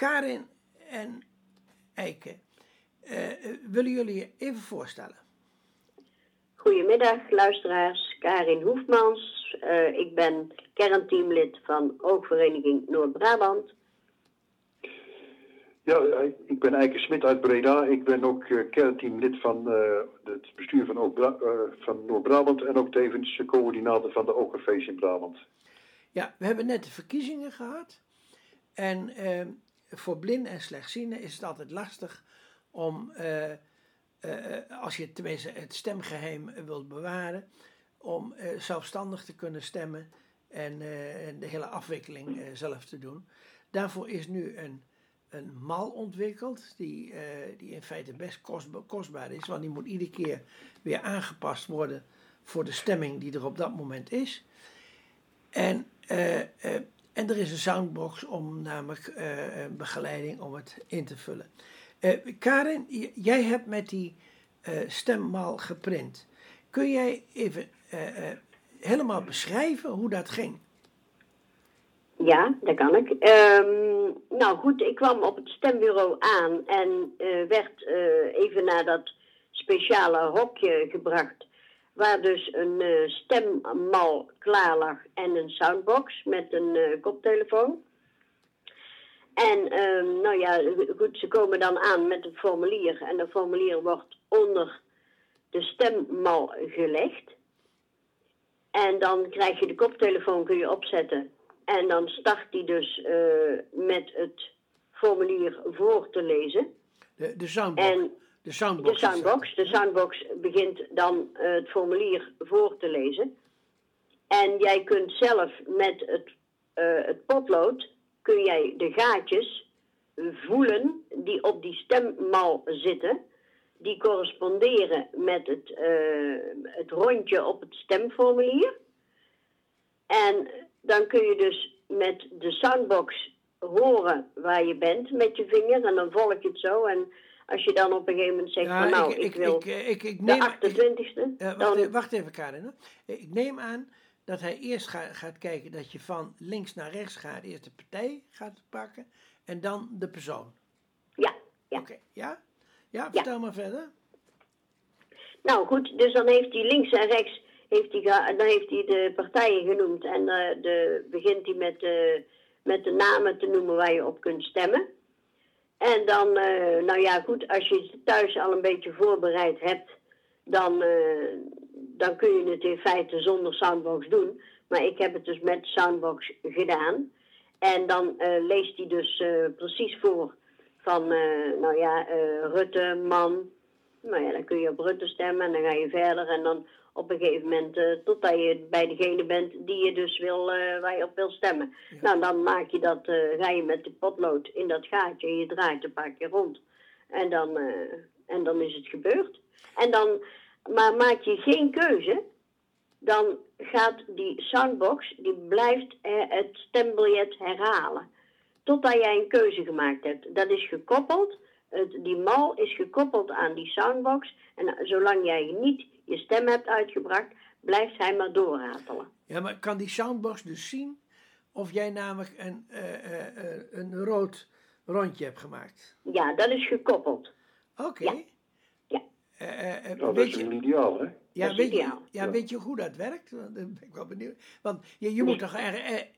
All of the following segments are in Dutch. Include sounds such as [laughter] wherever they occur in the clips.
Karin en Eike, willen jullie je even voorstellen? Goedemiddag luisteraars, Karin Hoefmans. ik ben kernteamlid van Oogvereniging Noord-Brabant. Ja, ik ben Eike Smit uit Breda. Ik ben ook uh, kernteamlid van uh, het bestuur van, uh, van Noord-Brabant en ook tevens coördinator van de Oogcafés in Brabant. Ja, we hebben net de verkiezingen gehad. En voor blinden en slechtzienden is het altijd lastig om, als je tenminste het stemgeheim wilt bewaren, om zelfstandig te kunnen stemmen en de hele afwikkeling zelf te doen. Daarvoor is nu een een mal ontwikkeld, die, die in feite best kostbaar is, want die moet iedere keer weer aangepast worden voor de stemming die er op dat moment is. En, en er is een soundbox om namelijk begeleiding om het in te vullen. Karin, jij hebt met die stemmal geprint. Kun jij even helemaal beschrijven hoe dat ging? Ja, dat kan ik. Um, nou goed, ik kwam op het stembureau aan en uh, werd uh, even naar dat speciale hokje gebracht. Waar dus een uh, stemmal klaar lag en een soundbox met een koptelefoon. En um, nou ja, goed, ze komen dan aan met een formulier. En dat formulier wordt onder de stemmal gelegd. En dan krijg je de koptelefoon, kun je opzetten. En dan start hij dus uh, met het formulier voor te lezen. De, de soundbox. En de soundbox. De soundbox. De soundbox begint dan uh, het formulier voor te lezen. En jij kunt zelf met het, uh, het potlood, kun jij de gaatjes voelen die op die stemmal zitten. Die corresponderen met het, het rondje op het stemformulier. En dan kun je dus met de soundbox horen waar je bent met je vinger. En dan volg je het zo. En als je dan op een gegeven moment zegt van nou, ik, ik, wil ik, ik, neem, de 28ste. Uh, wacht, even, wacht even Karin. Ik neem aan dat hij eerst gaat kijken dat je van links naar rechts gaat. Eerst de partij gaat pakken en dan de persoon. Ja. ja. Oké, ja? Ja, vertel maar verder. Nou goed, dus dan heeft hij links en rechts heeft hij, dan heeft hij de partijen genoemd en uh, de, begint hij met, uh, met de namen te noemen waar je op kunt stemmen. En dan, uh, nou ja, goed, als je het thuis al een beetje voorbereid hebt, dan, dan kun je het in feite zonder soundbox doen. Maar ik heb het dus met soundbox gedaan. En dan leest hij dus precies voor van, nou ja, Rutte, man. Nou ja, dan kun je op Rutte stemmen en dan ga je verder en dan op een gegeven moment, uh, totdat je bij degene bent die je dus wil, uh, waar je op wil stemmen. Nou, dan maak je dat, uh, ga je met de potlood in dat gaatje en je draait een paar keer rond. En dan, en dan is het gebeurd. En dan, maar maak je geen keuze, dan gaat die soundbox, die blijft het stembiljet herhalen. Totdat jij een keuze gemaakt hebt. Dat is gekoppeld, het, die mal is gekoppeld aan die soundbox. En zolang jij niet je stem hebt uitgebracht, blijft hij maar doorratelen. Ja, maar kan die soundbox dus zien of jij namelijk een, uh, uh, een rood rondje hebt gemaakt? Ja, dat is gekoppeld. Oké. Ja. ja. Uh, dat is een ideaal, hè? Ja, weet, je, ja, weet je hoe dat werkt? Dan ben ik wel benieuwd. Want je, je, moet toch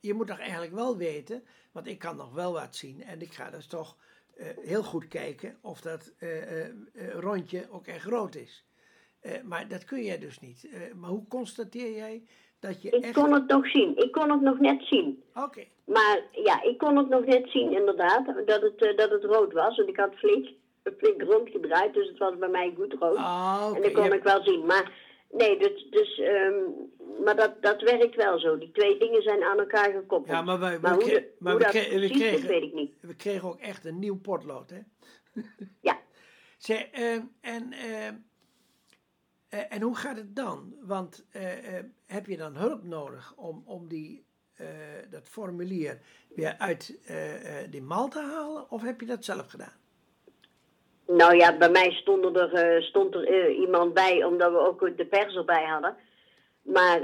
je moet toch eigenlijk wel weten, want ik kan nog wel wat zien en ik ga dus toch heel goed kijken of dat rondje ook echt rood is. Maar dat kun jij dus niet. Maar hoe constateer jij dat je. Ik echt... kon het nog zien. Ik kon het nog net zien. Oké. Maar ja, ik kon het nog net zien, inderdaad, dat het, dat het rood was. Want ik had flink, flink rondgedraaid, dus het was bij mij goed rood. Okay. En dat kon ik wel zien. Maar nee, dus, dus um, maar dat, dat werkt wel zo. Die twee dingen zijn aan elkaar gekoppeld. Ja, maar, wij, maar, hoe, de, maar hoe we, dat kregen, precies we kregen, weet ik niet. We kregen ook echt een nieuw potlood, hè? [laughs] ja. Zij, en. Uh, en hoe gaat het dan? Want uh, uh, heb je dan hulp nodig om, om die, dat formulier weer uit die mal te halen? Of heb je dat zelf gedaan? Nou ja, bij mij stond er, stond er iemand bij, omdat we ook de pers erbij hadden. Maar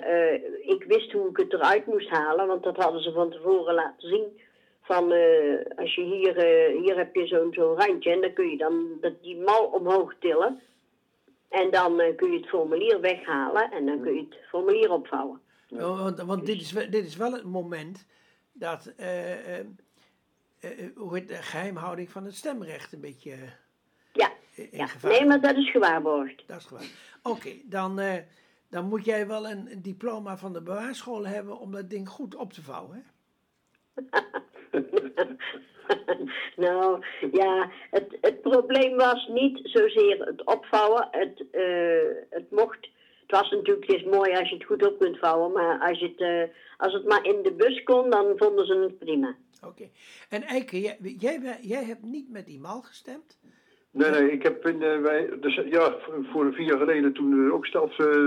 ik wist hoe ik het eruit moest halen, want dat hadden ze van tevoren laten zien van eh, als je hier, eh, hier heb je zo'n zo'n randje en dan kun je dan dat, die mal omhoog tillen. En dan eh, kun je het formulier weghalen en dan kun je het formulier opvouwen. Ja, Want, want dit, is, wel- dit is wel het moment dat eh, eh, eh, hoe de geheimhouding van het stemrecht een beetje eh, Ja, in ja. gevaar nee, maar dat is gewaarborgd. Dat is gewoon. Oké, dan, eh, dan moet jij wel een, diploma van de bewaarschool hebben om dat ding goed op te vouwen. Hè? [laughs] nou, ja, het, het probleem was niet zozeer het opvouwen. Het, eh, het mocht. Het was natuurlijk eens mooi als je het goed op kunt vouwen, maar als, je het, eh, als het maar in de bus kon, dan vonden ze het prima. Oké. En Eike, jij, jij, jij hebt niet met die mal gestemd? Nee, nee, ik heb in, eh, wij, dus, ja, voor- vier jaar geleden, toen eh, ook stelt, eh,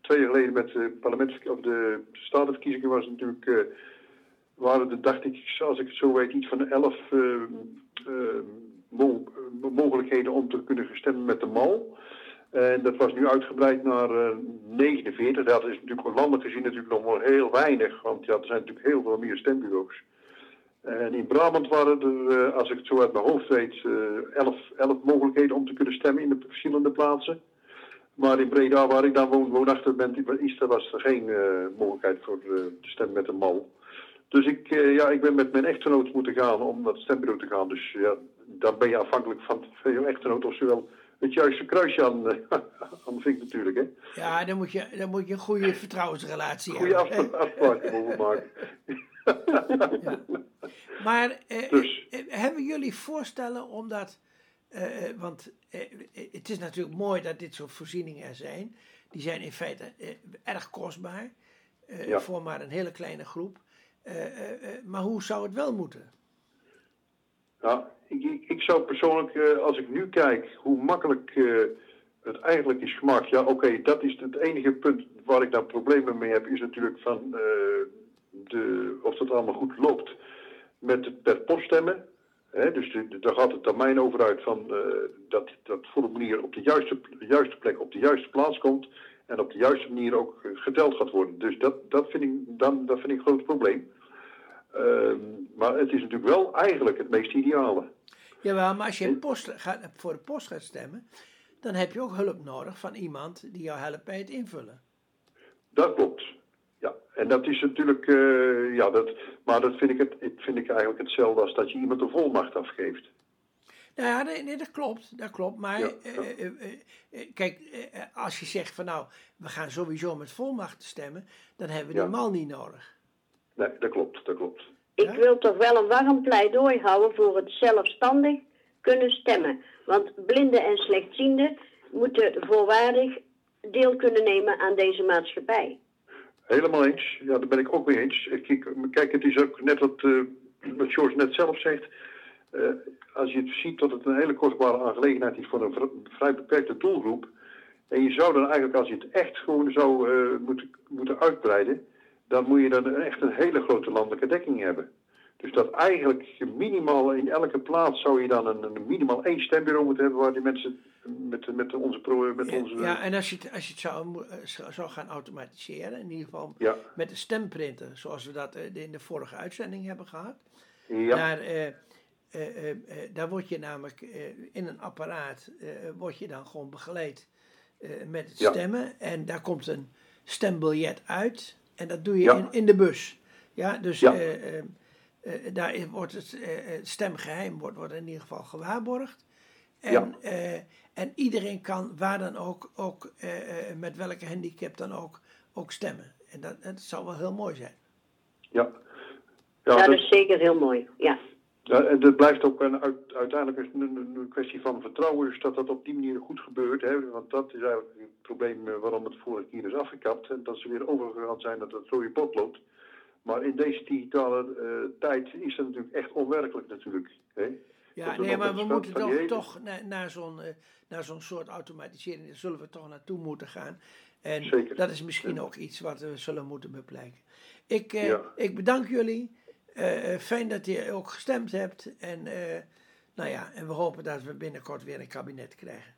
twee jaar geleden met de parlementsverkiezingen, of de statenverkiezingen was natuurlijk, eh, waren er, dacht ik, als ik het zo weet, iets van elf eh, eh, mo- eh, mogelijkheden om te kunnen stemmen met de mal. En dat was nu uitgebreid naar eh, 49. Dat is natuurlijk landelijk gezien natuurlijk nog maar heel weinig, want ja, er zijn natuurlijk heel veel meer stembureaus. En in Brabant waren er, eh, als ik het zo uit mijn hoofd weet, eh, elf, elf mogelijkheden om te kunnen stemmen in de verschillende plaatsen. Maar in Breda, waar ik dan woon, woonachtig ben, in Easter was er geen eh, mogelijkheid voor eh, te stemmen met een mal. Dus ik, eh, ja, ik ben met mijn echtgenoot moeten gaan om naar het stembureau te gaan. Dus ja, dan ben je afhankelijk van, van je echtgenoot of ze wel het juiste kruisje aan, eh, [laughs] aan vindt natuurlijk. Hè. Ja, dan moet je, dan moet je een goede vertrouwensrelatie Goede hebben. afspraak afspraken moeten maken. [laughs] Maar eh, Dus. eh, hebben jullie voorstellen omdat, eh, eh, want eh, eh, het is natuurlijk mooi dat dit soort voorzieningen er zijn. Die zijn in feite eh, erg kostbaar eh, Ja. voor maar een hele kleine groep. Eh, eh, eh, maar hoe zou het wel moeten? Ja, ik, ik, ik zou persoonlijk, eh, als ik nu kijk hoe makkelijk eh, het eigenlijk is gemaakt. Ja, oké, dat is het enige punt waar ik dan problemen mee heb, is natuurlijk van eh, de, of dat allemaal goed loopt met het per post stemmen. Hè, dus de, daar gaat de termijn over uit van eh, dat dat formulier op de juiste, juiste plek op de juiste plaats komt. En op de juiste manier ook eh, geteld gaat worden. Dus dat, dat, vind, ik, dan, dat vind ik een groot probleem. Ehm, maar het is natuurlijk wel eigenlijk het meest ideale. Jawel, maar als je post gaat, voor de post gaat stemmen, dan heb je ook hulp nodig van iemand die jou helpt bij het invullen. Dat klopt. En dat is natuurlijk, eh, ja, dat, maar dat vind ik, het, ik vind ik eigenlijk hetzelfde als dat je iemand een volmacht afgeeft. Nou ja, nee, nee, dat klopt, dat klopt. Maar Ja, eh, ja. eh, kijk, als je zegt van nou, we gaan sowieso met volmacht stemmen, dan hebben we die Ja. mal niet nodig. Nee, dat klopt, dat klopt. Ik Ja? wil toch wel een warm pleidooi houden voor het zelfstandig kunnen stemmen. Want blinden en slechtzienden moeten voorwaardig deel kunnen nemen aan deze maatschappij. Helemaal eens. Ja, daar ben ik ook mee eens. Kijk, kijk het is ook net wat, eh wat George net zelf zegt. Eh, als je het ziet dat het een hele kostbare aangelegenheid is voor een vr- vrij beperkte doelgroep. En je zou dan eigenlijk, als je het echt gewoon zou eh, moeten, moeten uitbreiden, dan moet je dan echt een hele grote landelijke dekking hebben. Dus dat eigenlijk minimaal in elke plaats zou je dan een, een minimaal één stembureau moeten hebben waar die mensen met, met onze, pro- met onze Ja, en als je het, als je het zou, eh, zou gaan automatiseren, in ieder geval ja, met de stemprinter, zoals we dat eh, in de vorige uitzending hebben gehad, ja, daar, eh, eh, eh, eh, daar word je namelijk in een apparaat, word je dan gewoon begeleid met het Ja. stemmen. En daar komt een stembiljet uit en dat doe je Ja. in, in de bus. Ja, dus Ja. Eh, eh, eh, daar wordt het eh, het stemgeheim wordt, wordt in ieder geval gewaarborgd. En, Ja. eh, en iedereen kan waar dan ook, ook eh, eh, met welke handicap dan ook, ook stemmen. En dat, dat zou wel heel mooi zijn. ja. Ja, dat- dat is zeker heel mooi. Ja. Ja, en het blijft ook een, uit- uiteindelijk een, een- een kwestie van vertrouwen, dus dat dat op die manier goed gebeurt. Hè? Want dat is eigenlijk het probleem eh, waarom het vorige keer is afgekapt. En dat ze weer overgegaan zijn dat het rode pot loopt. Maar in deze digitale eh, tijd is dat natuurlijk echt onwerkelijk natuurlijk. Hè? Ja, nee, maar we moeten toch, hele- toch naar, naar zo'n eh, naar zo'n soort automatisering, daar zullen we toch naartoe moeten gaan. En Zeker. dat is misschien ook iets wat we zullen moeten bepleiten. Ik, eh, Ja. ik bedank jullie. Fijn dat je ook gestemd hebt. En, nou ja, en we hopen dat we binnenkort weer een kabinet krijgen.